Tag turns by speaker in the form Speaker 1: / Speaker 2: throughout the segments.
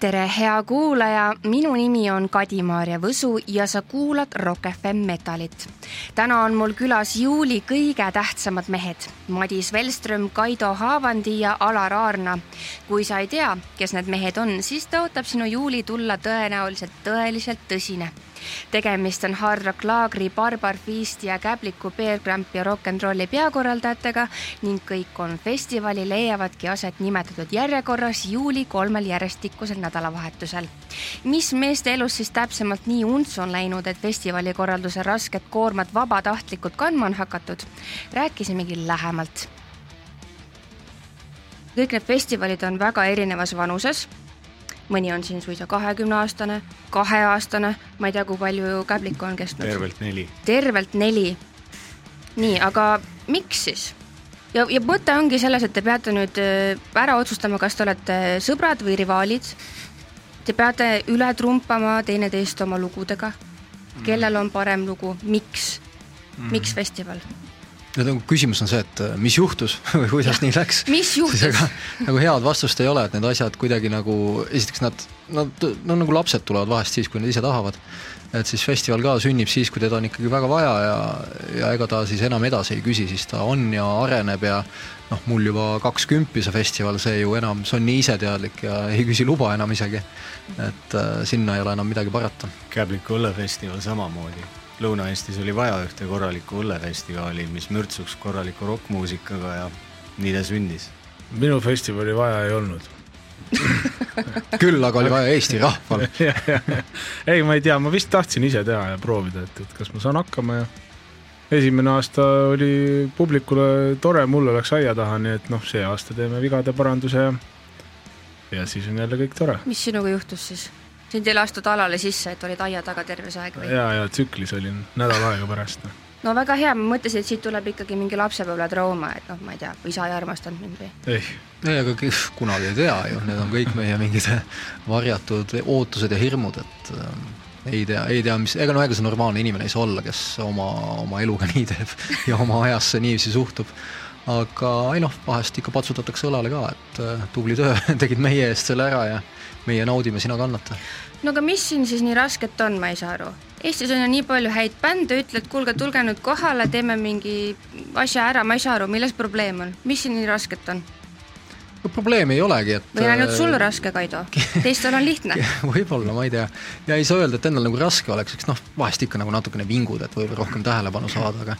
Speaker 1: tere, hea kuulaja, minu nimi on Kadi-Maarja Võsu ja sa kuulad Rock FM Metalit. Täna on mul külas juuli kõige tähtsamad mehed, Madis Velström, Kaido Haavandi ja Alar Aarna. kui sa ei tea, kes need mehed on, siis tõotab sinu juuli tulla tõenäoliselt tõeliselt tõsine tegemist on Hard Rock Laagri, Barbar Feasti ja Käbliku Bear Cramp ja Rock n Rolli peakorraldajatega ning kõik kolm festivali leiavadki aset nimetatud järjekorras juuli kolmel järjestikusel nädalavahetusel. mis meeste elus siis täpsemalt nii untsu on läinud, et festivali korralduse rasket koormat vabatahtlikult kandma on hakatud, rääkisimegi lähemalt kõik need festivalid on väga erinevas vanuses mõni on siin suisa kahekümneaastane, kaheaastane, ma ei tea, kui palju Käblik on kestnud.
Speaker 2: tervelt neli.
Speaker 1: tervelt neli. nii, aga miks siis? ja, ja mõte ongi selles, et te peate nüüd äh, ära otsustama, kas te olete sõbrad või rivaalid. Te peate üle trumpama teineteist oma lugudega. Kellel on parem lugu, miks, miks festival?
Speaker 3: nagu küsimus on see, et äh, mis juhtus või kuidas ja. nii läks.
Speaker 1: mis juhtus?
Speaker 3: nagu head vastust ei ole, et need asjad kuidagi nagu, esiteks nad, nad, no nagu lapsed tulevad vahest siis, kui nad ise tahavad. Et siis festival ka sünnib siis, kui teda on ikkagi väga vaja ja, ja ega ta siis enam edasi ei küsi, siis ta on ja areneb ja noh, mul juba kakskümmend see festival, see ju enam, see on nii iseteadlik ja ei küsi luba enam isegi. et äh, sinna ei ole enam midagi parata.
Speaker 2: Käbliku õllefestival samamoodi Lõuna-Eestis oli vaja ühte korralikku õllefestivali, mis mürtsuks korraliku rokkmuusikaga ja nii ta sündis.
Speaker 4: minu festivali vaja ei olnud
Speaker 3: küll aga oli vaja Eesti rahval
Speaker 4: ei, ma ei tea, ma vist tahtsin ise teha ja proovida, et, et kas ma saan hakkama ja esimene aasta oli publikule tore, mulle läks aia taha, nii et noh, see aasta teeme vigade paranduse ja ja siis on jälle kõik tore.
Speaker 1: mis sinuga juhtus siis? sind ei lastud alale sisse, et olid aia taga terve see aeg või?
Speaker 4: ja, ja tsüklis olin nädal aega pärast.
Speaker 1: No väga hea, ma mõtlesin, et siit tuleb ikkagi mingi lapsepõlvetrauma, et noh, ma ei tea, isa ei armastanud mind või?
Speaker 4: ei.
Speaker 3: ei, aga kunagi ei tea ju, need on kõik meie mingid varjatud ootused ja hirmud, et äh, ei tea, ei tea, mis, ega no ega see normaalne inimene ei saa olla, kes oma, oma eluga nii teeb ja oma ajasse niiviisi suhtub aga ei noh, vahest ikka patsutatakse õlale ka, et äh, tubli töö tegid meie eest selle ära ja meie naudime, sina kannata.
Speaker 1: No aga mis siin siis nii rasket on, ma ei saa aru. Eestis on ju nii palju häid bände, ütled, kuulge, tulge nüüd kohale, teeme mingi asja ära, ma ei saa aru, milles probleem on, mis siin nii rasket on?
Speaker 3: no probleemi ei olegi, et
Speaker 1: või on ainult sul raske, Kaido? teistel on lihtne
Speaker 3: võib-olla, ma ei tea. ja ei saa öelda, et endal nagu raske oleks, eks noh, vahest ikka nagu natukene vingud, et võib-olla rohkem tähelepanu saada, aga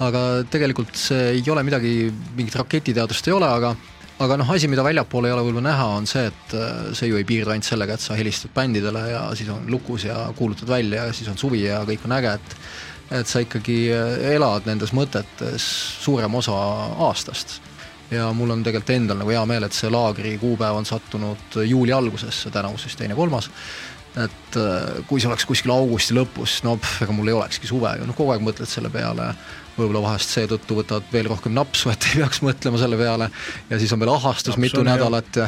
Speaker 3: aga tegelikult see ei ole midagi, mingit raketiteadust ei ole, aga aga noh, asi, mida väljapoole ei ole võib-olla näha, on see, et äh, see ju ei piirdu ainult sellega, et sa helistad bändidele ja siis on lukus ja kuulutad välja ja siis on suvi ja kõik on äge, et et sa ikkagi äh, elad nendes mõtetes suurem osa aastast. ja mul on tegelikult endal nagu hea meel, et see laagri kuupäev on sattunud juuli algusesse, tänavu siis teine-kolmas et äh, kui see oleks kuskil augusti lõpus, no pff, ega mul ei olekski suve ju, noh kogu aeg mõtled selle peale. Võib-olla vahest seetõttu võtavad veel rohkem napsu, et ei peaks mõtlema selle peale. Ja siis on veel ahastus Naps mitu nädalat ja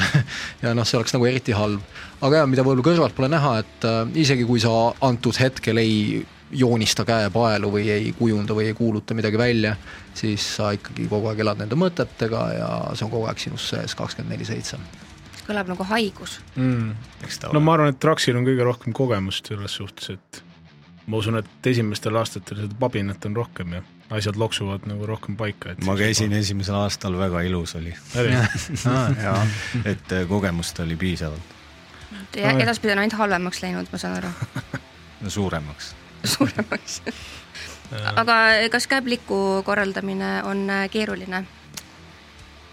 Speaker 3: ja noh, see oleks nagu eriti halb. aga jah, mida võib-olla kõrvalt pole näha, et äh, isegi kui sa antud hetkel ei joonista käepaelu või ei kujunda või ei kuuluta midagi välja, siis sa ikkagi kogu aeg elad nende mõtetega ja see on kogu aeg sinus sees kakskümmend neli seitse
Speaker 1: kõlab nagu haigus.
Speaker 4: Mm.. no ma arvan, et Traxil on kõige rohkem kogemust selles suhtes, et ma usun, et esimestel aastatel seda pabinat on rohkem ja asjad loksuvad nagu rohkem paika.
Speaker 2: ma käisin juba... esimesel aastal, väga ilus oli. Ah, et äh, kogemust oli piisavalt.
Speaker 1: edaspidi on ainult halvemaks läinud, ma saan aru.
Speaker 2: No suuremaks.
Speaker 1: Suuremaks. Aga kas käbliku korraldamine on äh, keeruline?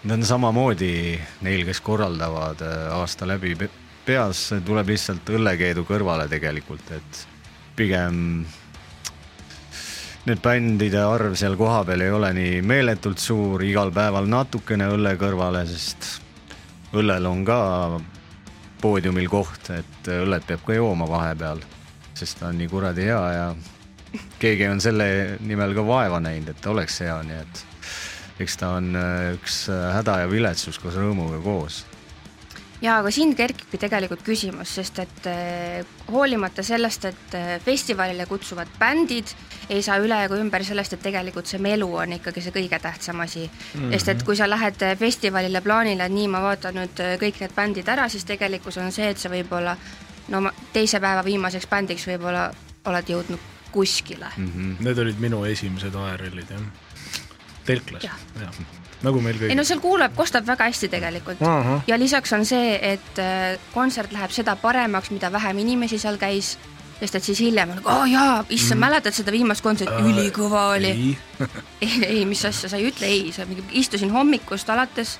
Speaker 2: Need on samamoodi neil, kes korraldavad äh, aasta läbi peas, tuleb lihtsalt õllekeedu kõrvale tegelikult, et pigem need bändide arv seal kohapeal ei ole nii meeletult suur, igal päeval natukene õlle kõrvale, sest õllel on ka poodiumil koht, et õllet peab ka jooma vahepeal, sest ta on nii kuradi hea ja keegi on selle nimel ka vaeva näinud, et ta oleks hea, nii et eks ta on üks häda ja viletsus koos rõõmuga koos
Speaker 1: ja aga siin kerkibki tegelikult küsimus, sest et äh, hoolimata sellest, et äh, festivalile kutsuvad bändid, ei saa üle ega ümber sellest, et tegelikult see melu on ikkagi see kõige tähtsam asi mm. -hmm. sest et kui sa lähed äh, festivalile plaanile, et nii, ma vaatan nüüd kõik need bändid ära, siis tegelikkus on see, et sa võib-olla no teise päeva viimaseks bändiks võib-olla oled jõudnud kuskile mm.
Speaker 4: -hmm. Need olid minu esimesed ARL-id jah, telklas nagu meil kõigil.
Speaker 1: ei no seal kuuleb, kostab väga hästi tegelikult uh. -huh. ja lisaks on see, et äh, kontsert läheb seda paremaks, mida vähem inimesi seal käis, sest et siis hiljem on, aa oh, jaa, issand mm., mäletad seda viimast kontserti uh,, ülikõva oli. ei, ei, mis asja, sa ei ütle ei, sa mingi, istusin hommikust alates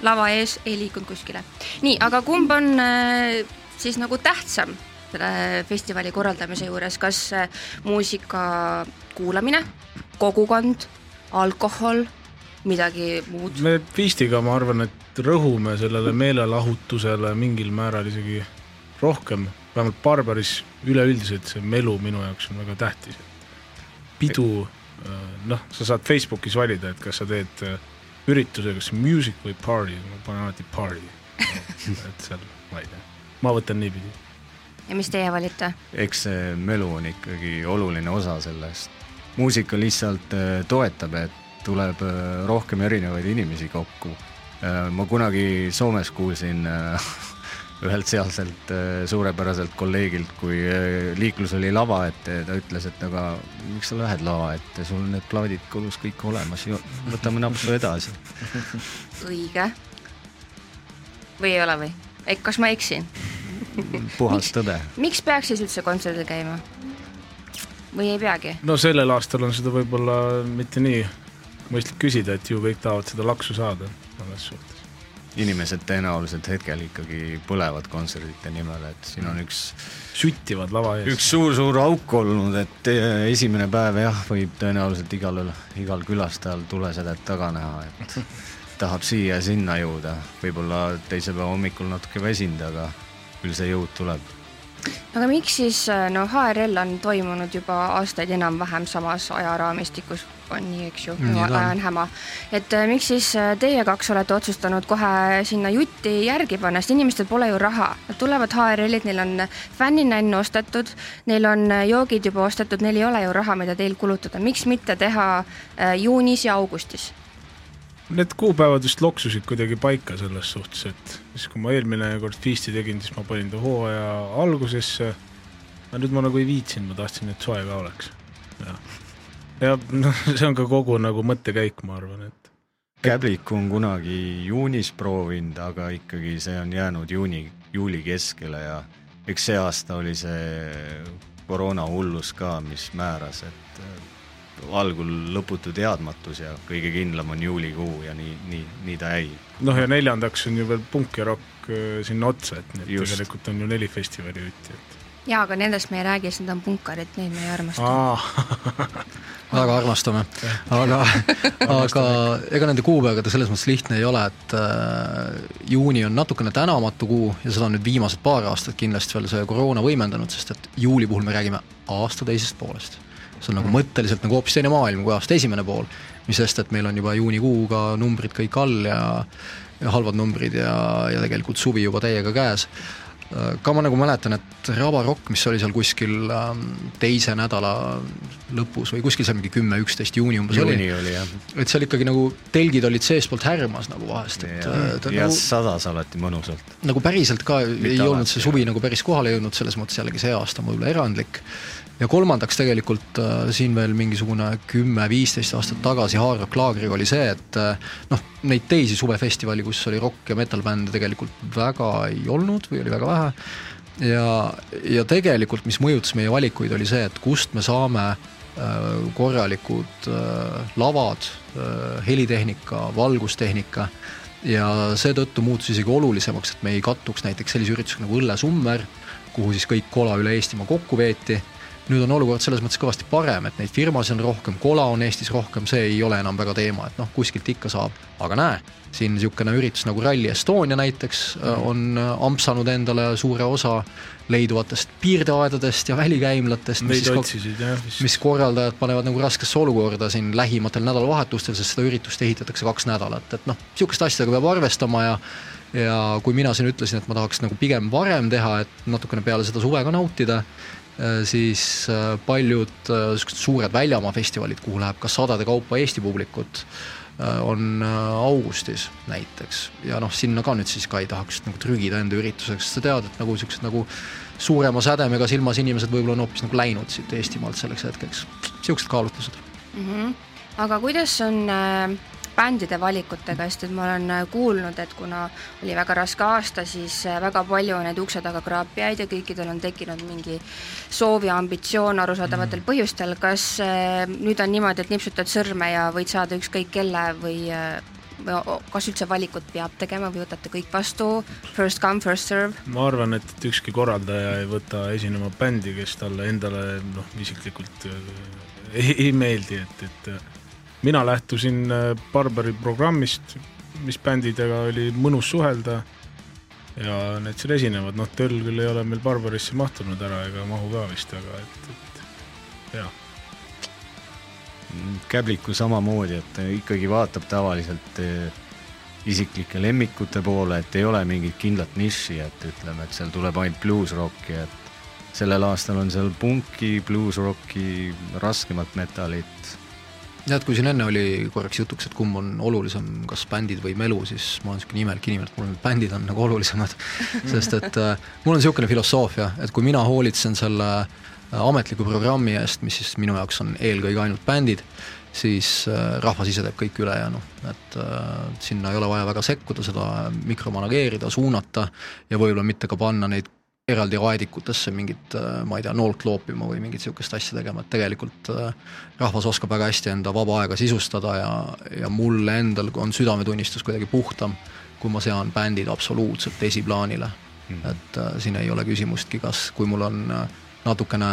Speaker 1: lava ees, ei liikunud kuskile. nii, aga kumb on äh, siis nagu tähtsam selle festivali korraldamise juures, kas äh, muusika kuulamine, kogukond, alkohol midagi muud?
Speaker 4: me Pistiga, ma arvan, et rõhume sellele meelelahutusele mingil määral isegi rohkem, vähemalt Barbaris üleüldiselt see melu minu jaoks on väga tähtis. pidu, äh, noh, sa saad Facebookis valida, et kas sa teed äh, ürituse, kas music või party, ma panen alati party et seal, ma ei tea, ma võtan niipidi.
Speaker 1: ja mis teie valite?
Speaker 2: eks see melu on ikkagi oluline osa sellest. Muusika lihtsalt äh, toetab, et tuleb äh, rohkem erinevaid inimesi kokku. Äh, ma kunagi Soomes kuulsin ühelt sealselt suurepäraselt kolleegilt, kui liiklus oli lava ette, ta ütles, et aga miks sa lähed lava ette, sul need plaadid kodus kõik olemas, võtame napsu edasi.
Speaker 1: õige. või ei ole või? kas ma eksin?
Speaker 2: puhas tõde.
Speaker 1: miks peaks siis üldse kontserdil käima? Või ei peagi?
Speaker 4: no sellel aastal on seda võib-olla mitte nii mõistlik küsida, et ju kõik tahavad seda laksu saada selles suhtes.
Speaker 2: inimesed tõenäoliselt hetkel ikkagi põlevad kontserdite nimel, et siin on üks
Speaker 4: süttivad lava ees.
Speaker 2: üks suur-suur auk olnud, et esimene päev jah, võib tõenäoliselt igal, igal külastajal tulesedet taga näha, et tahab siia-sinna jõuda, võib-olla teise päeva hommikul natuke väsinud, aga küll see jõud tuleb
Speaker 1: aga miks siis, no HRL on toimunud juba aastaid enam-vähem samas ajaraamistikus, on nii, eks ju, ajan häma. et äh, miks siis äh, teie kaks olete otsustanud kohe sinna jutti järgi panna, sest inimestel pole ju raha. Nad tulevad HRL-id, neil on fänninänn ostetud, neil on äh, joogid juba ostetud, neil ei ole ju raha, mida teil kulutada, miks mitte teha juunis ja augustis?
Speaker 4: Need kuupäevad vist loksusid kuidagi paika selles suhtes, et siis kui ma eelmine kord Feasti tegin, siis ma panin ta hooaja algusesse. aga nüüd ma nagu ei viitsinud, ma tahtsin, et soe ka oleks. jah ja noh, see on ka kogu nagu mõttekäik, ma arvan, et
Speaker 2: Käbliku on kunagi juunis proovinud, aga ikkagi see on jäänud juuni, juuli keskele ja eks see aasta oli see koroona hullus ka, mis määras, et algul lõputu teadmatus ja kõige kindlam on juulikuu ja nii, nii, nii ta jäi.
Speaker 4: noh, ja neljandaks on ju veel punk ja rokk äh, sinna otsa, et need Just. tegelikult on ju neli festivali jutti, et
Speaker 1: jaa, aga nendest me ei räägi, sest need on punkarid, neid me ei armasta
Speaker 3: väga armastame, aga, aga ega nende kuupäevadega selles mõttes lihtne ei ole, et äh, juuni on natukene tänamatu kuu ja seda on nüüd viimased paar aastat kindlasti veel see koroona võimendanud, sest et juuli puhul me räägime aasta teisest poolest. See on nagu mõtteliselt nagu hoopis teine maailm kui aasta esimene pool, mis sest, et meil on juba juunikuuga numbrid kõik all ja ja halvad numbrid ja, ja tegelikult suvi juba täiega käes ka ma nagu mäletan, et Raba Rock, mis oli seal kuskil ähm, teise nädala lõpus või kuskil seal mingi kümme, üksteist juuni umbes
Speaker 2: juuni oli, oli,
Speaker 3: et seal ikkagi nagu telgid olid seestpoolt härmas nagu vahest,
Speaker 2: et ja nagu, sadas alati mõnusalt.
Speaker 3: nagu päriselt ka Mitte ei alati, olnud see suvi jah. nagu päris kohale jõudnud, selles mõttes jällegi see aasta on võib-olla erandlik ja kolmandaks tegelikult äh, siin veel mingisugune kümme-viisteist aastat tagasi Hard Rock laagriga oli see, et äh, noh, neid teisi suvefestivali, kus oli rock- ja metal-bände tegelikult väga ei olnud või oli väga vähe. ja, ja tegelikult, mis mõjutas meie valikuid, oli see, et kust me saame äh, korralikud lavad helitehnika, valgustehnika ja seetõttu muutus isegi olulisemaks, et me ei kattuks näiteks sellise üritusega nagu Õllesummer, kuhu siis kõik kola üle Eestimaa kokku veeti nüüd on olukord selles mõttes kõvasti parem, et neid firmasid on rohkem, kola on Eestis rohkem, see ei ole enam väga teema, et noh, kuskilt ikka saab, aga näe, siin niisugune üritus nagu Rally Estonia näiteks mm. on äh, ampsanud endale suure osa leiduvatest piirdeaedadest ja välikäimlatest, mis,
Speaker 4: otsisid, jah,
Speaker 3: mis korraldajad panevad nagu raskesse olukorda siin lähimatel nädalavahetustel, sest seda üritust ehitatakse kaks nädalat, et noh, niisuguste asjadega peab arvestama ja ja kui mina siin ütlesin, et ma tahaks nagu pigem varem teha, et natukene peale seda suve ka nautida, siis paljud niisugused suured väljamaa festivalid, kuhu läheb ka sadade kaupa Eesti publikut, on augustis näiteks ja noh, sinna ka nüüd siis ka ei tahaks nagu trügida enda ürituseks, sest sa tead, et nagu siuksed nagu suurema sädemega silmas inimesed võib-olla on hoopis nagu läinud siit Eestimaalt selleks hetkeks, siuksed kaalutlused
Speaker 1: mm. -hmm. aga kuidas on äh, bändide valikutega, sest et ma olen äh, kuulnud, et kuna oli väga raske aasta, siis äh, väga palju on neid ukse taga kraapijaid ja kõikidel on tekkinud mingi soov ja ambitsioon arusaadavatel mm. põhjustel. kas äh, nüüd on niimoodi, et nipsutad sõrme ja võid saada ükskõik kelle või kas üldse valikut peab tegema või võtate kõik vastu, first come, first serve?
Speaker 4: ma arvan, et, et ükski korraldaja ei võta esinema bändi, kes talle endale noh, isiklikult ei, ei meeldi, et, et mina lähtusin äh, Barberi programmist, mis bändidega oli mõnus suhelda. Ja need seal esinevad, noh, Töll küll ei ole meil Barbarisse mahtunud ära ega mahu ka vist, aga et, et jah.
Speaker 2: Käbliku samamoodi, et ikkagi vaatab tavaliselt äh, isiklike lemmikute poole, et ei ole mingit kindlat nišši, et ütleme, et seal tuleb ainult bluusrocki, et sellel aastal on seal punki, bluusrocki, raskemat metalit
Speaker 3: tead, kui siin enne oli korraks jutuks, et kumb on olulisem, kas bändid või melu, siis ma olen niisugune imelik inimene, et mul need bändid on nagu olulisemad. Sest et äh, mul on niisugune filosoofia, et kui mina hoolitsen selle äh, ametliku programmi eest, mis siis minu jaoks on eelkõige ainult bändid, siis äh, rahvas ise teeb kõik ülejäänu, et äh, sinna ei ole vaja väga sekkuda, seda mikromanageerida, suunata ja võib-olla mitte ka panna neid eraldi aedikutesse mingit, äh, ma ei tea, noolt loopima või mingit niisugust asja tegema, et tegelikult äh, rahvas oskab väga hästi enda vaba aega sisustada ja, ja mul endal on südametunnistus kuidagi puhtam, kui ma sean bändid absoluutselt esiplaanile mm. et äh, siin ei ole küsimustki, kas, kui mul on natukene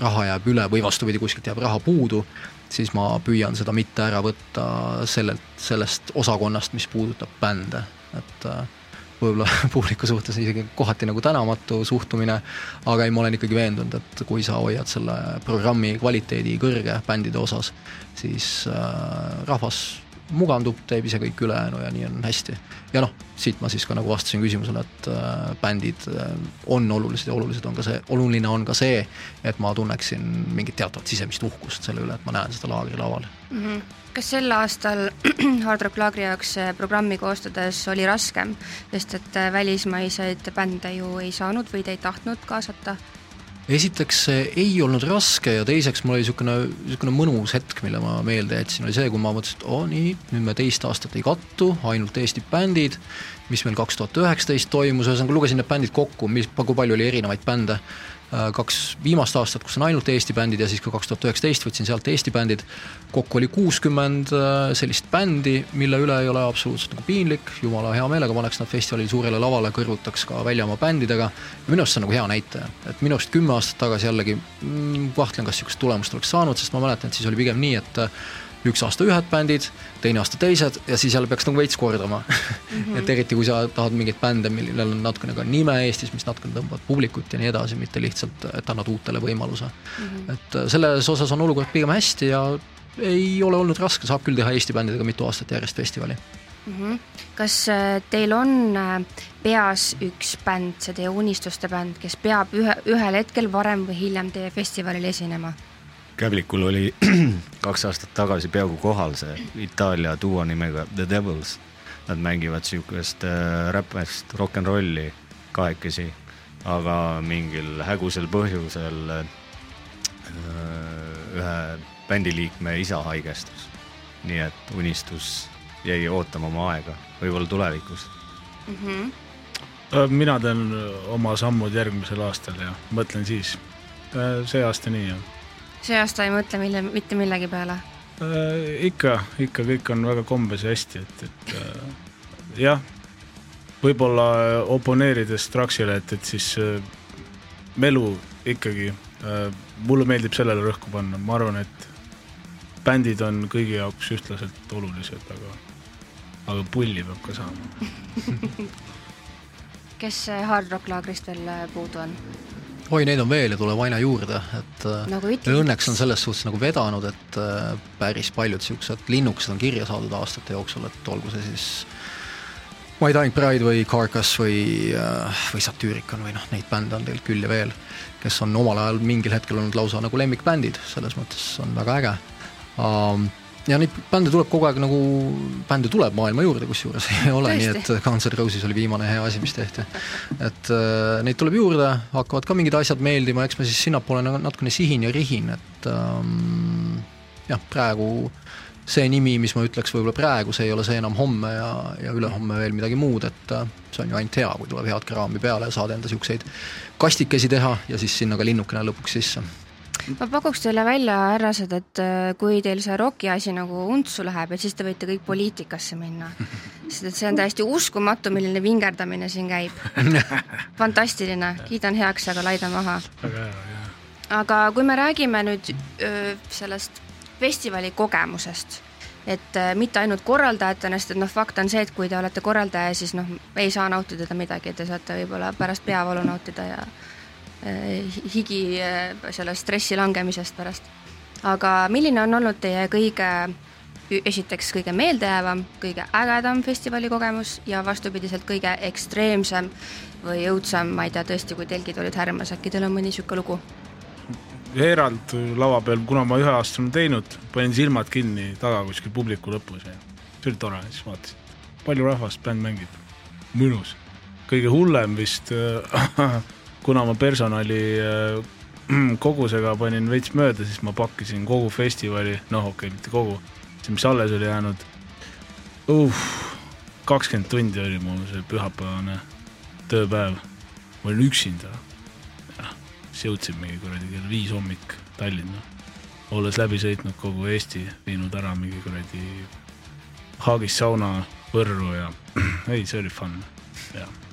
Speaker 3: raha jääb üle või vastupidi, kuskilt jääb raha puudu, siis ma püüan seda mitte ära võtta sellelt, sellest osakonnast, mis puudutab bände, et äh, võib-olla publiku suhtes isegi kohati nagu tänamatu suhtumine, aga ei, ma olen ikkagi veendunud, et kui sa hoiad selle programmi kvaliteedi kõrge bändide osas, siis äh, rahvas mugandub, teeb ise kõik ülejäänu ja nii on hästi. ja noh, siit ma siis ka nagu vastasin küsimusele, et äh, bändid äh, on olulised ja olulised on ka see, oluline on ka see, et ma tunneksin mingit teatavat sisemist uhkust selle üle, et ma näen seda laagrilaval mm.
Speaker 1: -hmm kas sel aastal Hard Rock Laagri jaoks programmi koostades oli raskem, sest et äh, välismaiseid bände ju ei saanud või te ei tahtnud kaasata?
Speaker 3: Esiteks ei olnud raske ja teiseks mul oli niisugune, niisugune mõnus hetk, mille ma meelde jätsin, oli see, kui ma mõtlesin, et oo oh, nii, nüüd me teist aastat ei kattu, ainult Eesti bändid, mis meil kaks tuhat üheksateist toimus, ühesõnaga lugesin need bändid kokku, mis, kui palju oli erinevaid bände kaks viimast aastat, kus on ainult Eesti bändid ja siis ka kaks tuhat üheksateist võtsin sealt Eesti bändid. kokku oli kuuskümmend äh, sellist bändi, mille üle ei ole absoluutselt nagu piinlik, jumala hea meelega paneks nad festivalil suurele lavale, kõrvutaks ka väljamaa bändidega. minu arust see on nagu hea näitaja, et minu arust kümme aastat tagasi jällegi mm, kahtlen, kas sihukest tulemust oleks saanud, sest ma mäletan, et siis oli pigem nii, et üks aasta ühed bändid, teine aasta teised ja siis jälle peaks nagu veits kordama mm. -hmm. et eriti, kui sa tahad mingeid bände, millel on natukene ka nime Eestis, mis natukene tõmbavad publikut ja nii edasi, mitte lihtsalt, et annad uutele võimaluse mm. -hmm. et äh, selles osas on olukord pigem hästi ja ei ole olnud raske, saab küll teha Eesti bändidega mitu aastat järjest festivali
Speaker 1: mm. -hmm. kas äh, teil on äh, peas üks bänd, see teie unistuste bänd, kes peab ühe, ühel hetkel varem või hiljem teie festivalil esinema?
Speaker 2: Käblikul oli kaks aastat tagasi peaaegu kohal see Itaalia duo nimega The Devils. Nad mängivad siukest äh, räpest rock n rolli kahekesi, aga mingil hägusel põhjusel äh, ühe bändiliikme isa haigestus. nii et unistus jäi ootama oma aega, võib-olla tulevikus mm.
Speaker 4: -hmm. mina teen oma sammud järgmisel aastal ja mõtlen siis. Äh, see aasta nii jah
Speaker 1: see aasta ei mõtle mille, mitte millegi peale
Speaker 4: äh,? ikka, ikka kõik on väga kombes ja hästi, et, et äh, jah, võib-olla oponeerides Traxile, et, et siis äh, melu ikkagi äh,, mulle meeldib sellele rõhku panna, ma arvan, et bändid on kõigi jaoks ühtlaselt olulised, aga, aga pulli peab ka saama
Speaker 1: kes Hard Rock laagrist veel puudu on?
Speaker 3: Oi, neid on veel ja tuleb aina juurde, et äh, nagu õnneks on selles suhtes nagu vedanud, et äh, päris paljud siuksed linnukesed on kirja saadud aastate jooksul, et olgu see siis tea, ainult Pride või Carcass või, äh, või Satyricon või noh, neid bände on tegelikult küll ja veel, kes on omal ajal mingil hetkel olnud lausa nagu lemmikbändid, selles mõttes on väga äge. Um, ja neid bände tuleb kogu aeg nagu, bände tuleb maailma juurde, kusjuures ei ole Tõesti. nii, et Guns N' Roses oli viimane hea asi, mis tehti. et äh, neid tuleb juurde, hakkavad ka mingid asjad meeldima, eks ma siis sinnapoole natukene sihin ja rihin, et ähm, jah, praegu see nimi, mis ma ütleks võib-olla praegu, see ei ole see enam homme ja, ja ülehomme veel midagi muud, et äh, see on ju ainult hea, kui tuleb head kraami peale ja saad enda niisuguseid kastikesi teha ja siis sinna ka linnukene lõpuks sisse
Speaker 1: ma pakuks teile välja, härrased, et äh, kui teil see ROK-i asi nagu untsu läheb, et siis te võite kõik poliitikasse minna. sest et see on täiesti uskumatu, milline vingerdamine siin käib. fantastiline, kiidan heaks, aga laida maha. aga kui me räägime nüüd öö, sellest festivali kogemusest, et äh, mitte ainult korraldajatena, sest et noh, fakt on see, et kui te olete korraldaja, siis noh, ei saa nautida midagi, te saate võib-olla pärast peavalu nautida ja higi äh, sellest stressi langemisest pärast. aga milline on olnud teie kõige, esiteks kõige meeldejäävam, kõige ägedam festivali kogemus ja vastupidiselt kõige ekstreemsem või õudsem, ma ei tea tõesti, kui telgid olid härmas, äkki teil on mõni niisugune lugu?
Speaker 4: Herald lava peal, kuna ma ühe aasta olen teinud, panin silmad kinni taga kuskil publiku lõpus ja see oli tore, siis vaatasin, palju rahvast bänd mängib, mõnus. kõige hullem vist kuna ma personali äh, kogusega panin veits mööda, siis ma pakkisin kogu festivali, noh okei okay,, mitte kogu, see, mis alles oli jäänud uh,, kakskümmend tundi oli mul see pühapäevane tööpäev. ma olin üksinda. jah, siis jõudsin mingi kuradi kell viis hommik Tallinna, olles läbi sõitnud kogu Eesti, viinud ära mingi kuradi Haagis sauna, Võrru ja ei, see oli fun, jah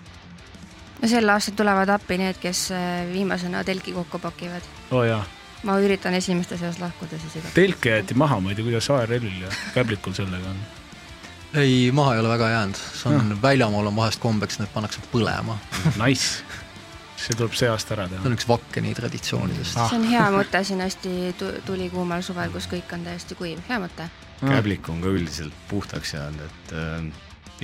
Speaker 1: no sel aastal tulevad appi need, kes äh, viimasena telki kokku pakivad.
Speaker 4: oo oh, jaa.
Speaker 1: ma üritan esimeste seas lahkuda siis igatahes.
Speaker 4: telke jäeti maha, ma ei tea, kuidas ARL-il ja Käblikul sellega on?
Speaker 3: ei, maha ei ole väga jäänud, see on no., väljamaal on vahest kombeks, need pannakse põlema
Speaker 4: Nice see tuleb see aasta ära teha.
Speaker 3: see on üks Vakkeni traditsioonidest
Speaker 1: ah.. see on hea mõte siin hästi tulikuumal suvel, kus kõik on täiesti kuiv, hea mõte.
Speaker 2: Käblik on ka üldiselt puhtaks jäänud, et äh,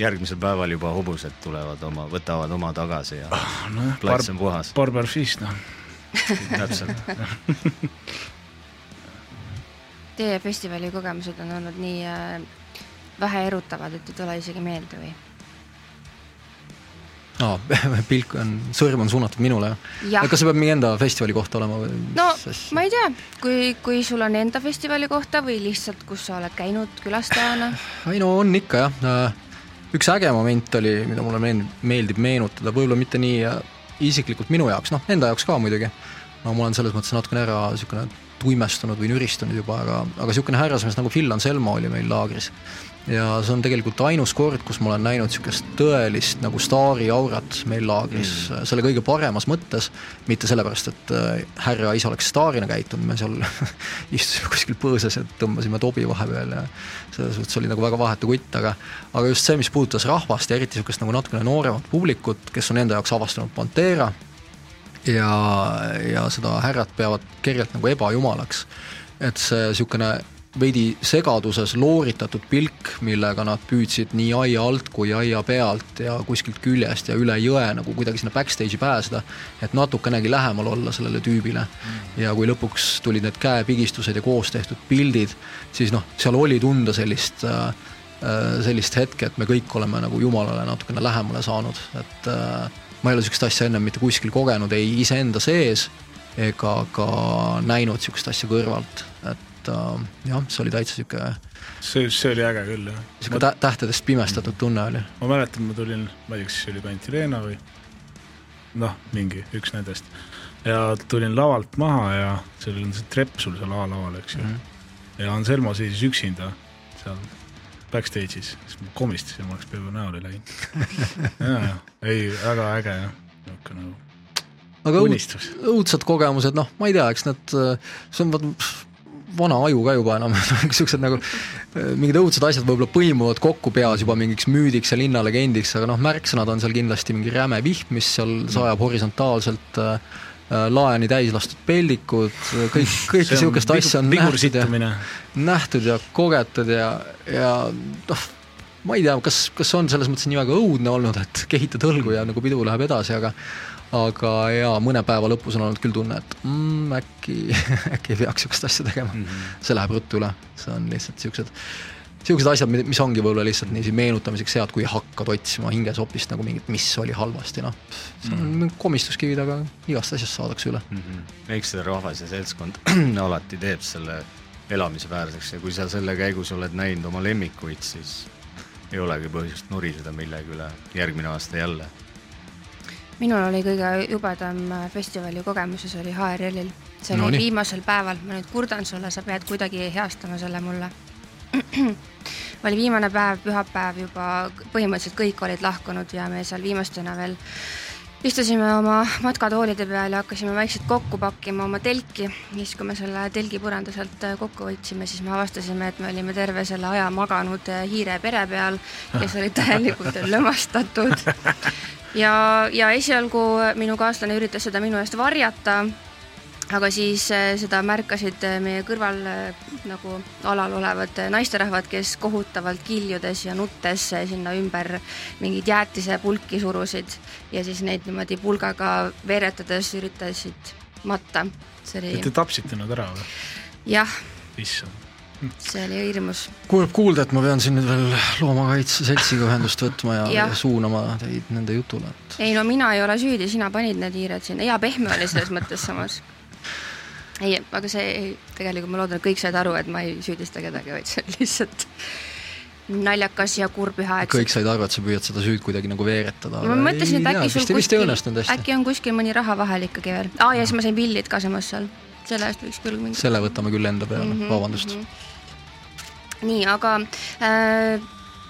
Speaker 2: järgmisel päeval juba hobused tulevad oma, võtavad oma tagasi ja oh, no, plats on puhas.
Speaker 4: Barber Fish, noh.
Speaker 2: täpselt
Speaker 1: Teie festivali kogemused on olnud nii äh, vähe erutavad, et ei tule isegi meelde või?
Speaker 3: aa no,, pilk on, sõrm on suunatud minule, jah? kas see peab mingi enda festivali kohta olema või?
Speaker 1: no ma ei tea, kui, kui sul on enda festivali kohta või lihtsalt, kus sa oled käinud külastajana?
Speaker 3: ei no on ikka jah üks äge moment oli, mida mulle meeldib meenutada, võib-olla mitte nii äh, isiklikult minu jaoks, noh, enda jaoks ka muidugi, no ma olen selles mõttes natukene ära niisugune tuimestunud või nüristunud juba, aga, aga niisugune härrasmees nagu Phil Anselmo oli meil laagris ja see on tegelikult ainus kord, kus ma olen näinud niisugust tõelist nagu staari aurat meil laagris mm., selle kõige paremas mõttes, mitte sellepärast, et äh, härra ise oleks staarina käitunud, me seal istusime kuskil põõsas ja tõmbasime tobi vahepeal ja selles suhtes oli nagu väga vahetu kutt, aga aga just see, mis puudutas rahvast ja eriti niisugust nagu natukene nooremat publikut, kes on enda jaoks avastanud Pantera ja, ja seda härrat peavad kergelt nagu ebajumalaks, et see niisugune veidi segaduses looritatud pilk, millega nad püüdsid nii aia alt kui aia pealt ja kuskilt küljest ja üle jõe nagu kuidagi sinna backstage'i pääseda, et natukenegi lähemal olla sellele tüübile. ja kui lõpuks tulid need käepigistused ja koos tehtud pildid, siis noh, seal oli tunda sellist äh, sellist hetke, et me kõik oleme nagu Jumalale natukene lähemale saanud, et äh, ma ei ole niisugust asja ennem mitte kuskil kogenud, ei iseenda sees ega ka näinud niisugust asja kõrvalt, et et äh, jah, see oli täitsa sihuke.
Speaker 4: see, see oli äge küll jah.
Speaker 3: sihuke ma... tähtedest pimestatud tunne oli.
Speaker 4: ma mäletan, ma tulin, ma ei tea, kas see oli Kantileena või noh, mingi üks nendest ja tulin lavalt maha ja seal on see trepp sul seal A-laval, eks ju mm. -hmm. ja Anselmo seisis üksinda seal backstage'is, siis ma komistasin, ma oleks peaaegu näole läinud ja, ja ei, väga äge jah, niisugune nagu
Speaker 3: aga õudsad kogemused, noh, ma ei tea, eks need, see on vana aju ka juba enam siuksed nagu äh, mingid õudsed asjad võib-olla põimuvad kokku peas juba mingiks müüdiks ja linnalegendiks, aga noh, märksõnad on seal kindlasti mingi räme vihm, mis seal sajab horisontaalselt äh, äh laeni täis lastud peldikud, kõik, kõike niisugust asja on nähtud ja, nähtud ja kogetud ja, ja noh, ma ei tea, kas, kas on selles mõttes nii väga õudne olnud, et kehitad õlgu ja nagu pidu läheb edasi, aga aga jaa, mõne päeva lõpus on olnud küll tunne, et mm, äkki, äkki ei peaks niisugust asja tegema mm. -hmm. see läheb ruttu üle, see on lihtsalt niisugused niisugused asjad, mis ongi võib-olla lihtsalt niiviisi meenutamiseks head, kui hakkad otsima hingesopist nagu mingit, mis oli halvasti, noh. see on mm. komistuskivid, aga igast asjast saadakse üle mm.
Speaker 2: -hmm. eks see rahvas ja seltskond alati teeb selle elamise väärseks ja kui sa selle käigus oled näinud oma lemmikuid, siis ei olegi põhjust nuriseda millegi üle järgmine aasta jälle.
Speaker 1: Minul oli kõige jubedam festivali kogemus ja see oli HRL-il. see oli no, viimasel päeval, ma nüüd kurdan sulle, sa pead kuidagi heastama selle mulle oli viimane päev, pühapäev juba, põhimõtteliselt kõik olid lahkunud ja me seal viimastena veel istusime oma matkatoolide peal ja hakkasime vaikselt kokku pakkima oma telki. siis, kui me selle telgi põranda sealt kokku võtsime, siis me avastasime, et me olime terve selle aja maganud hiire pere peal, kes oli täielikult lömastatud. Ja, ja esialgu minu kaaslane üritas seda minu eest varjata aga siis äh, seda märkasid äh, meie kõrval äh, nagu alal olevad naisterahvad, kes kohutavalt kiljudes ja nuttes sinna ümber mingid jäätisepulki surusid ja siis neid niimoodi pulgaga veeretades üritasid matta. oli.
Speaker 4: Te tapsite nad ära või?
Speaker 1: jah.
Speaker 4: issand
Speaker 1: see oli hirmus.
Speaker 3: kurb kuulda, et ma pean siin nüüd veel Loomakaitse Seltsiga ühendust võtma ja, ja. ja suunama teid nende jutule, et.
Speaker 1: ei no mina ei ole süüdi, sina panid need hiired sinna, hea pehme oli selles mõttes samas ei, aga see ei, tegelikult ma loodan, et kõik said aru, et ma ei süüdista kedagi, vaid see on lihtsalt naljakas ja kurb üheaegselt.
Speaker 3: kõik said aru, et sa püüad seda süüd kuidagi nagu veeretada.
Speaker 1: ma mõtlesin, et äkki sul kuskil, äkki on kuskil mõni raha vahel ikkagi veel. aa, ja siis ma sain pillid ka samas seal. Selle eest võiks küll mingi.
Speaker 3: selle võtame küll enda peale mm, -hmm, vabandust mm. -hmm.
Speaker 1: nii, aga äh,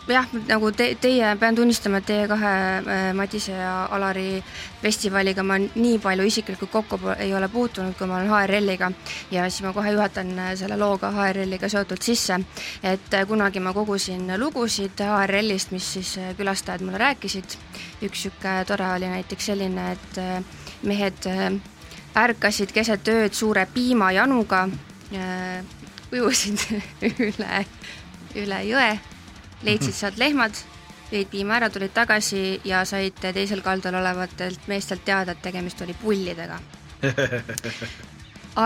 Speaker 1: jah, nagu te, teie, pean tunnistama, et teie kahe äh, Madise ja Alari festivaliga ma nii palju isiklikult kokku ei ole puutunud, kui ma olen HRL-iga ja siis ma kohe juhatan äh, selle looga HRL-iga seotult sisse, et äh, kunagi ma kogusin lugusid HRL-ist, mis siis külastajad mulle rääkisid. üks niisugune tore oli näiteks selline, et mehed ärkasid keset ööd suure piimajanuga, ujusid üle, üle jõe leidsid sealt lehmad, jõid piima ära, tulid tagasi ja said teisel kaldal olevatelt meestelt teada, et tegemist oli pullidega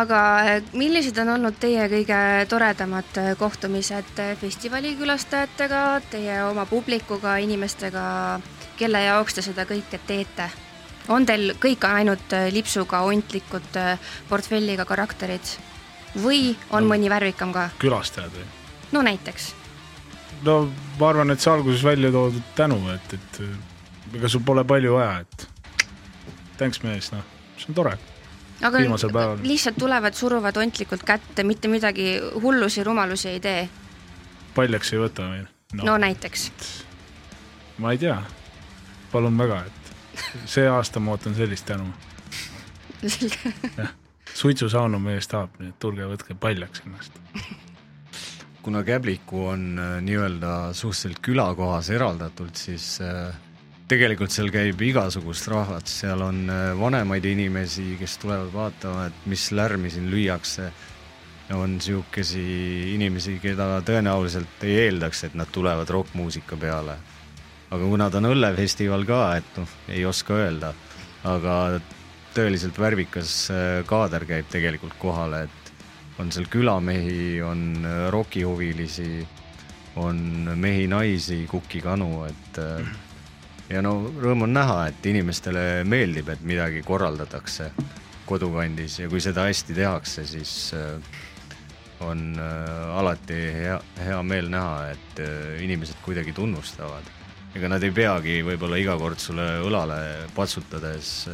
Speaker 1: aga eh, millised on olnud teie kõige toredamad eh, kohtumised festivali külastajatega, teie oma publikuga, inimestega, kelle jaoks te seda kõike teete? On teil kõik ainult lipsuga ontlikud portfelliga karakterid või on no, mõni värvikam ka?
Speaker 4: külastajad või?
Speaker 1: no näiteks
Speaker 4: no ma arvan, et see alguses välja toodud tänu, et, et ega sul pole palju vaja, et thanks mees, noh, see on tore.
Speaker 1: aga lihtsalt tulevad, suruvad ontlikult kätte, mitte midagi hullusi, rumalusi ei tee?
Speaker 4: paljaks ei võta või
Speaker 1: no.? no näiteks.
Speaker 4: ma ei tea, palun väga, et see aasta ma ootan sellist tänu. jah, suitsusaunu mees tahab, nii et tulge võtke paljaks ennast
Speaker 2: kuna Käbliku on äh, nii-öelda suhteliselt külakohas eraldatult, siis äh, tegelikult seal käib igasugust rahvat, seal on äh, vanemaid inimesi, kes tulevad vaatama, et mis lärmi siin lüüakse. on niisugusi inimesi, keda tõenäoliselt ei eeldaks, et nad tulevad rokkmuusika peale. Aga kuna ta on õllefestival ka, et noh, ei oska öelda, aga tõeliselt värvikas kaader käib tegelikult kohale, et on seal külamehi, on äh, rokihuvilisi, on mehi-naisi, kukikanu, et äh, ja no rõõm on näha, et inimestele meeldib, et midagi korraldatakse kodukandis ja kui seda hästi tehakse, siis äh, on alati hea, hea meel näha, et inimesed kuidagi tunnustavad. Ega nad ei peagi võib-olla iga kord sulle õlale patsutades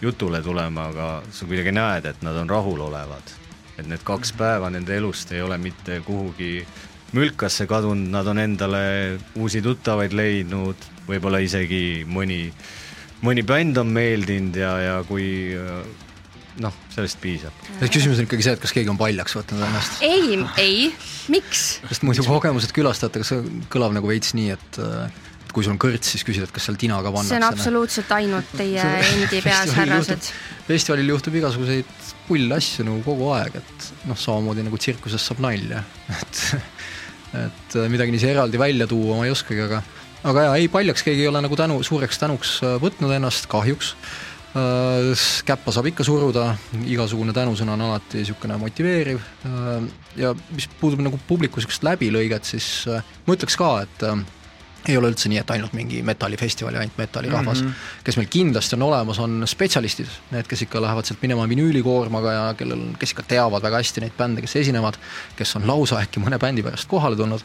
Speaker 2: jutule tulema, aga sa kuidagi näed, et nad on rahulolevad et need kaks päeva nende elust ei ole mitte kuhugi mülkasse kadunud, nad on endale uusi tuttavaid leidnud, võib-olla isegi mõni, mõni bänd on meeldinud ja, ja kui noh, sellest piisab.
Speaker 3: küsimus on ikkagi see, et kas keegi on paljaks võtnud ennast?
Speaker 1: ei, ei, miks?
Speaker 3: sest muidu kogemused külastajatega, see kõlab nagu veits nii, et et kui sul on kõrts, siis küsid, et kas seal tina ka pannakse.
Speaker 1: see on absoluutselt ainult teie endi peas, härrased.
Speaker 3: festivalil juhtub igasuguseid pull asju nagu kogu aeg, et noh, samamoodi nagu tsirkuses saab nalja, et et äh, midagi niiviisi eraldi välja tuua ma ei oskagi, aga aga jaa, ei paljaks keegi ei ole nagu tänu, suureks tänuks äh, võtnud ennast, kahjuks. käppa saab ikka suruda, igasugune tänusõna on alati niisugune motiveeriv ja mis puudub nagu publiku niisugust läbilõiget, siis ma ütleks ka, et ei ole üldse nii, et ainult mingi metallifestival ja ainult metallirahvas mm. -hmm. kes meil kindlasti on olemas, on spetsialistid, need, kes ikka lähevad sealt minema vinüülikoormaga ja kellel, kes ikka teavad väga hästi neid bände, kes esinevad, kes on lausa äkki mõne bändi pärast kohale tulnud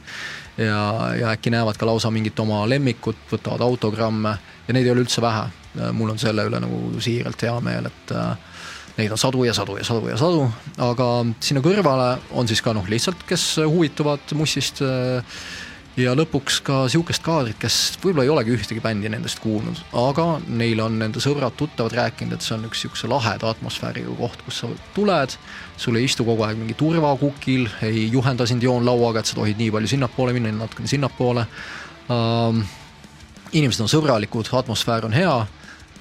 Speaker 3: ja, ja äkki näevad ka lausa mingit oma lemmikut, võtavad autogramme ja neid ei ole üldse vähe. mul on selle üle nagu siiralt hea meel, et äh, neid on sadu ja sadu ja sadu ja sadu, aga sinna kõrvale on siis ka noh, lihtsalt, kes huvituvad mussist äh, ja lõpuks ka sihukest kaadrit, kes võib-olla ei olegi ühtegi bändi nendest kuulnud, aga neil on nende sõbrad-tuttavad rääkinud, et see on üks sihukese laheda atmosfääriga koht, kus sa tuled, sul ei istu kogu aeg mingi turvakukil, ei juhenda sind joonlauaga, et sa tohid nii palju sinnapoole minna, natukene sinnapoole um,. inimesed on sõbralikud, atmosfäär on hea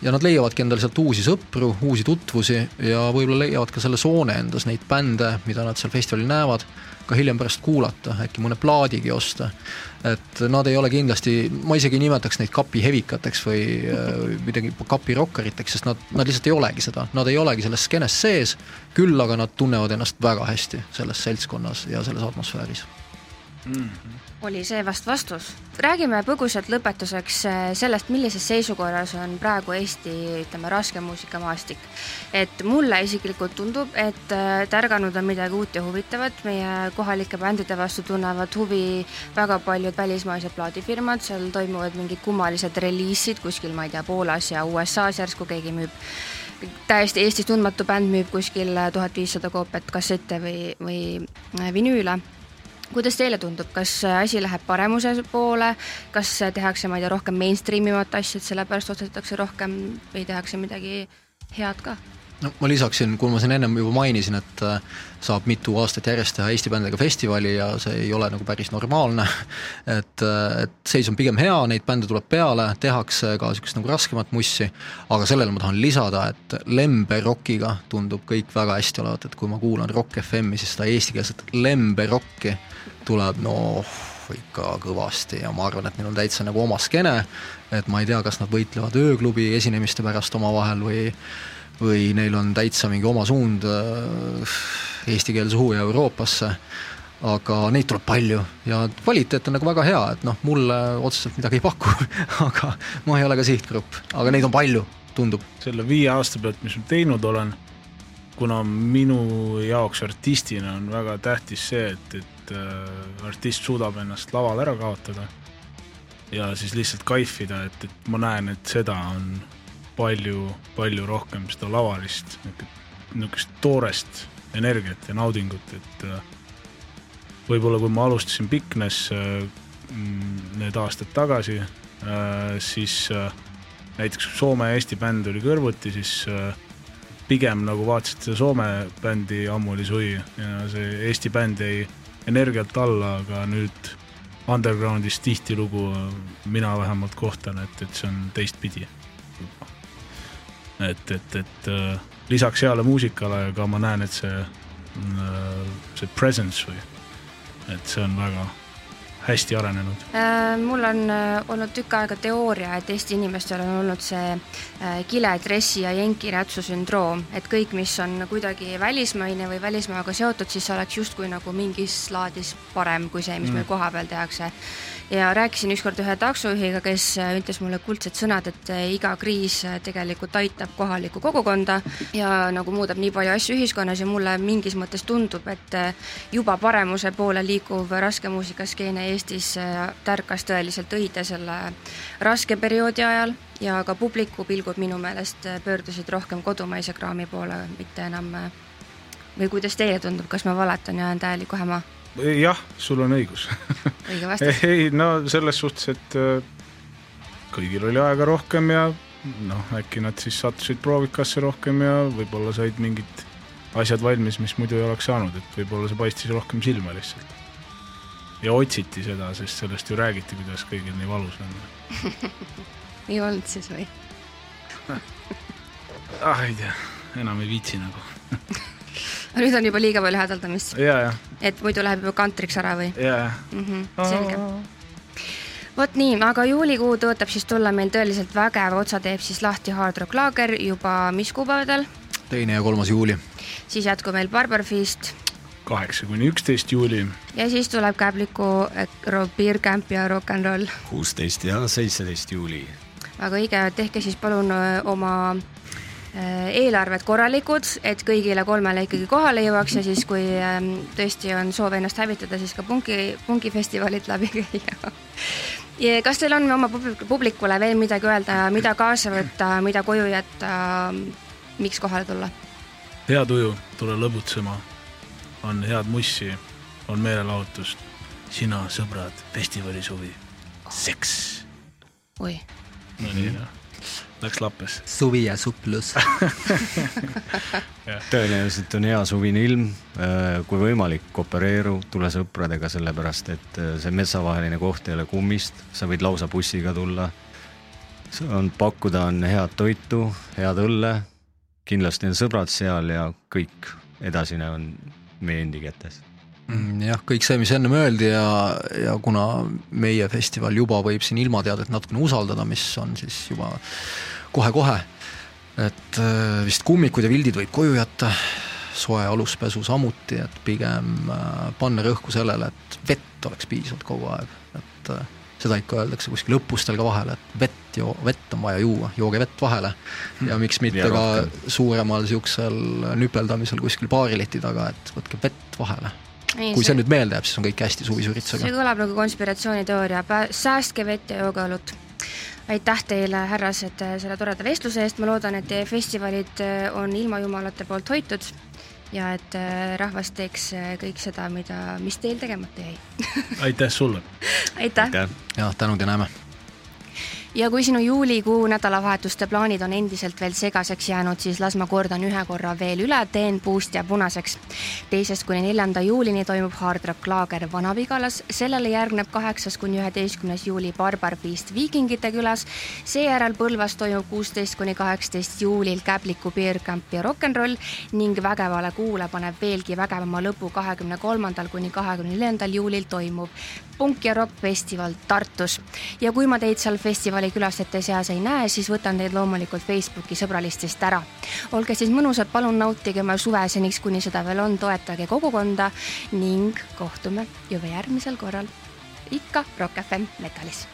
Speaker 3: ja nad leiavadki endale sealt uusi sõpru, uusi tutvusi ja võib-olla leiavad ka selle soone endas neid bände, mida nad seal festivalil näevad ka hiljem pärast kuulata, äkki mõne plaadigi osta. et nad ei ole kindlasti, ma isegi ei nimetaks neid kapihevikateks või midagi kapirokkariteks, sest nad, nad lihtsalt ei olegi seda, nad ei olegi selles skeenes sees, küll aga nad tunnevad ennast väga hästi selles seltskonnas ja selles atmosfääris
Speaker 1: mm. -hmm oli see vast vastus. räägime põgusalt lõpetuseks äh, sellest, millises seisukorras on praegu Eesti, ütleme, raske muusikamaastik. et mulle isiklikult tundub, et äh, tärganud on midagi uut ja huvitavat, meie kohalike bändide vastu tunnevad huvi väga paljud välismaised plaadifirmad, seal toimuvad mingid kummalised reliisid kuskil, ma ei tea, Poolas ja USA-s järsku keegi müüb täiesti Eestis tundmatu bänd müüb kuskil tuhat viissada koopiat kassette või, või äh, vinüüle kuidas teile tundub, kas asi läheb paremuse poole, kas tehakse, ma ei tea, rohkem mainstream imat asja, et sellepärast ostetakse rohkem või tehakse midagi head ka?
Speaker 3: No ma lisaksin, kui ma siin ennem juba mainisin, et äh, saab mitu aastat järjest teha Eesti bändidega festivali ja see ei ole nagu päris normaalne. et, äh, et seis on pigem hea, neid bände tuleb peale, tehakse ka sihukest nagu raskemat mussi. aga sellele ma tahan lisada, et lemberokiga tundub kõik väga hästi olevat, et kui ma kuulan Rock FM-i, siis seda eestikeelset lemberokki tuleb noh ikka kõvasti ja ma arvan, et neil on täitsa nagu oma skeene, et ma ei tea, kas nad võitlevad ööklubi esinemiste pärast omavahel või või neil on täitsa mingi oma suund äh, eesti keele suhu ja Euroopasse, aga neid tuleb palju ja kvaliteet on nagu väga hea, et noh, mulle otseselt midagi ei paku aga ma ei ole ka sihtgrupp, aga neid on palju, tundub.
Speaker 4: selle viie aasta pealt, mis ma teinud olen, kuna minu jaoks artistina on väga tähtis see, et, et äh, artist suudab ennast laval ära kaotada ja siis lihtsalt kaifida, et, et ma näen, et seda on palju, palju rohkem seda lavalist, niisugust toorest energiat ja naudingut, et äh, võib-olla kui ma alustasin Bignes äh, mm, need aastad tagasi, äh, siis näiteks Soome ja Eesti bänd oli kõrvuti, siis pigem nagu vaatasid seda Soome bändi Ammu oli suvi ja see Eesti bänd jäi energialt alla, aga nüüd undergroundis tihtilugu mina vähemalt kohtan, et, et see on teistpidi et, et, et äh, lisaks heale muusikale ka ma näen, et see, äh, see presence või, et see on väga hästi arenenud?
Speaker 1: Äh, mul on olnud tükk aega teooria, et Eesti inimestel on olnud see kiledressi ja jenkirätsu sündroom, et kõik, mis on kuidagi välismaine või välismaaga seotud, siis oleks justkui nagu mingis laadis parem kui see, mis mm. meil kohapeal tehakse ja rääkisin ükskord ühe taksojuhiga, kes äh, ütles mulle kuldsed sõnad, et äh, iga kriis äh, tegelikult aitab kohalikku kogukonda ja nagu muudab nii palju asju ühiskonnas ja mulle mingis mõttes tundub, et juba paremuse poole liikuv raskemuusikaskeene Eestis tärkas tõeliselt õide selle raske perioodi ajal ja ka publiku pilgud minu meelest pöördusid rohkem kodumaise kraami poole, mitte enam või kuidas teile tundub, kas ma valetan ja jään täieliku häma?
Speaker 4: jah, sul on õigus
Speaker 1: õige vastus
Speaker 4: ei, no selles suhtes, et äh, kõigil oli aega rohkem ja noh, äkki nad siis sattusid proovikasse rohkem ja võib-olla said mingid asjad valmis, mis muidu ei oleks saanud, et võib-olla see paistis rohkem silma lihtsalt. Ja otsiti seda, sest sellest ju räägiti, kuidas kõigil nii valus on.
Speaker 1: Ei olnud siis või?
Speaker 4: Ah, ei tea, enam ei viitsi nagu.
Speaker 1: Nüüd on juba liiga palju hädaldamist,
Speaker 4: ja, ja,
Speaker 1: et muidu läheb juba kantriks ära või?
Speaker 4: Ja, ja.
Speaker 1: mm? -hmm, selge. vot nii, aga juulikuu tõotab siis tulla meil tõeliselt vägev, otsa teeb siis lahti Hard Rock Laager juba mis kuupäevadel,
Speaker 3: teine ja kolmas juuli.
Speaker 1: siis jätkub meil Barbarfeast
Speaker 4: kaheksa kuni üksteist juuli.
Speaker 1: ja siis tuleb Käbliku eh, ro- Beer Camp ja Rock n Roll.
Speaker 2: kuusteist ja seitseteist juuli.
Speaker 1: väga õige, tehke siis palun öö, oma öö, eelarved korralikud, et kõigile kolmele ikkagi kohale jõuaks ja siis, kui tõesti on soov ennast hävitada, siis ka punki, punkifestivalilt läbi käia. kas teil on oma publik- publikule veel midagi öelda, mida kaasa võtta, mida koju jätta, miks kohale tulla?
Speaker 4: hea tuju, tule lõbutsema. On head mussi, on meelelahutust. sina, sõbrad, festivali-suvi, seks.
Speaker 1: oi,
Speaker 4: no nii noh, läks lappes.
Speaker 3: suvi ja suplus.
Speaker 2: tõenäoliselt on hea suvine ilm, kui võimalik, koopereeru, tule sõpradega, sellepärast et äh, see metsavaheline koht ei ole kummist, sa võid lausa bussiga tulla. on, pakkuda on head toitu, head õlle, kindlasti on sõbrad seal ja kõik edasine on meie endi kätes.
Speaker 3: Mm, jah, kõik see, mis ennem öeldi ja, ja kuna meie festival juba võib siin ilmateadet natukene usaldada, mis on siis juba kohe-kohe, et äh, vist kummikud ja vildid võib koju jätta, soe aluspesu samuti, et pigem äh, panna rõhku sellele, et vett oleks piisavalt kogu aeg, et äh, seda ikka öeldakse kuskil õppustel ka vahel, et vett joo-, vett on vaja juua, jooge vett vahele. Ja miks mitte
Speaker 2: Ja
Speaker 3: ka
Speaker 2: rohkem.
Speaker 3: suuremal niisugusel nüpeldamisel kuskil baarileti taga, et võtke vett vahele. Kui see nüüd meelde jääb, siis on kõik hästi suvise
Speaker 1: see kõlab nagu konspiratsiooniteooria, säästke vett ja jooge õlut. aitäh teile, härrased, selle toreda vestluse eest, ma loodan, et teie festivalid äh, on ilmajumalate poolt hoitud ja et äh, rahvas teeks äh, kõik seda, mida, mis teil tegemata jäi.
Speaker 4: aitäh sulle.
Speaker 1: aitäh, aitäh.!
Speaker 2: aitäh.
Speaker 3: jah, tänud ja näeme
Speaker 1: ja kui sinu juulikuu nädalavahetuste plaanid on endiselt veel segaseks jäänud, siis las ma kordan ühe korra veel üle, teen puust ja punaseks. teisest kuni neljanda juulini toimub Hard Rock Laager Vana-Vigalas, sellele järgneb kaheksas kuni üheteistkümnes juuli Barbar Feast Viikingite külas. seejärel Põlvas toimub kuusteist kuni kaheksateist juulil Käbliku Beer Camp ja Rock n Roll ning vägevale kuule paneb veelgi vägevama lõpu kahekümne kolmandal kuni kahekümne neljandal juulil toimub Punk ja Rock festival Tartus ja kui ma teid seal festivali külastajate seas ei näe, siis võtan teid loomulikult Facebooki sõbralistist ära. olge siis mõnusad, palun nautige oma suve seniks, kuni seda veel on, toetage kogukonda ning kohtume juba järgmisel korral ikka Rock FM Metalis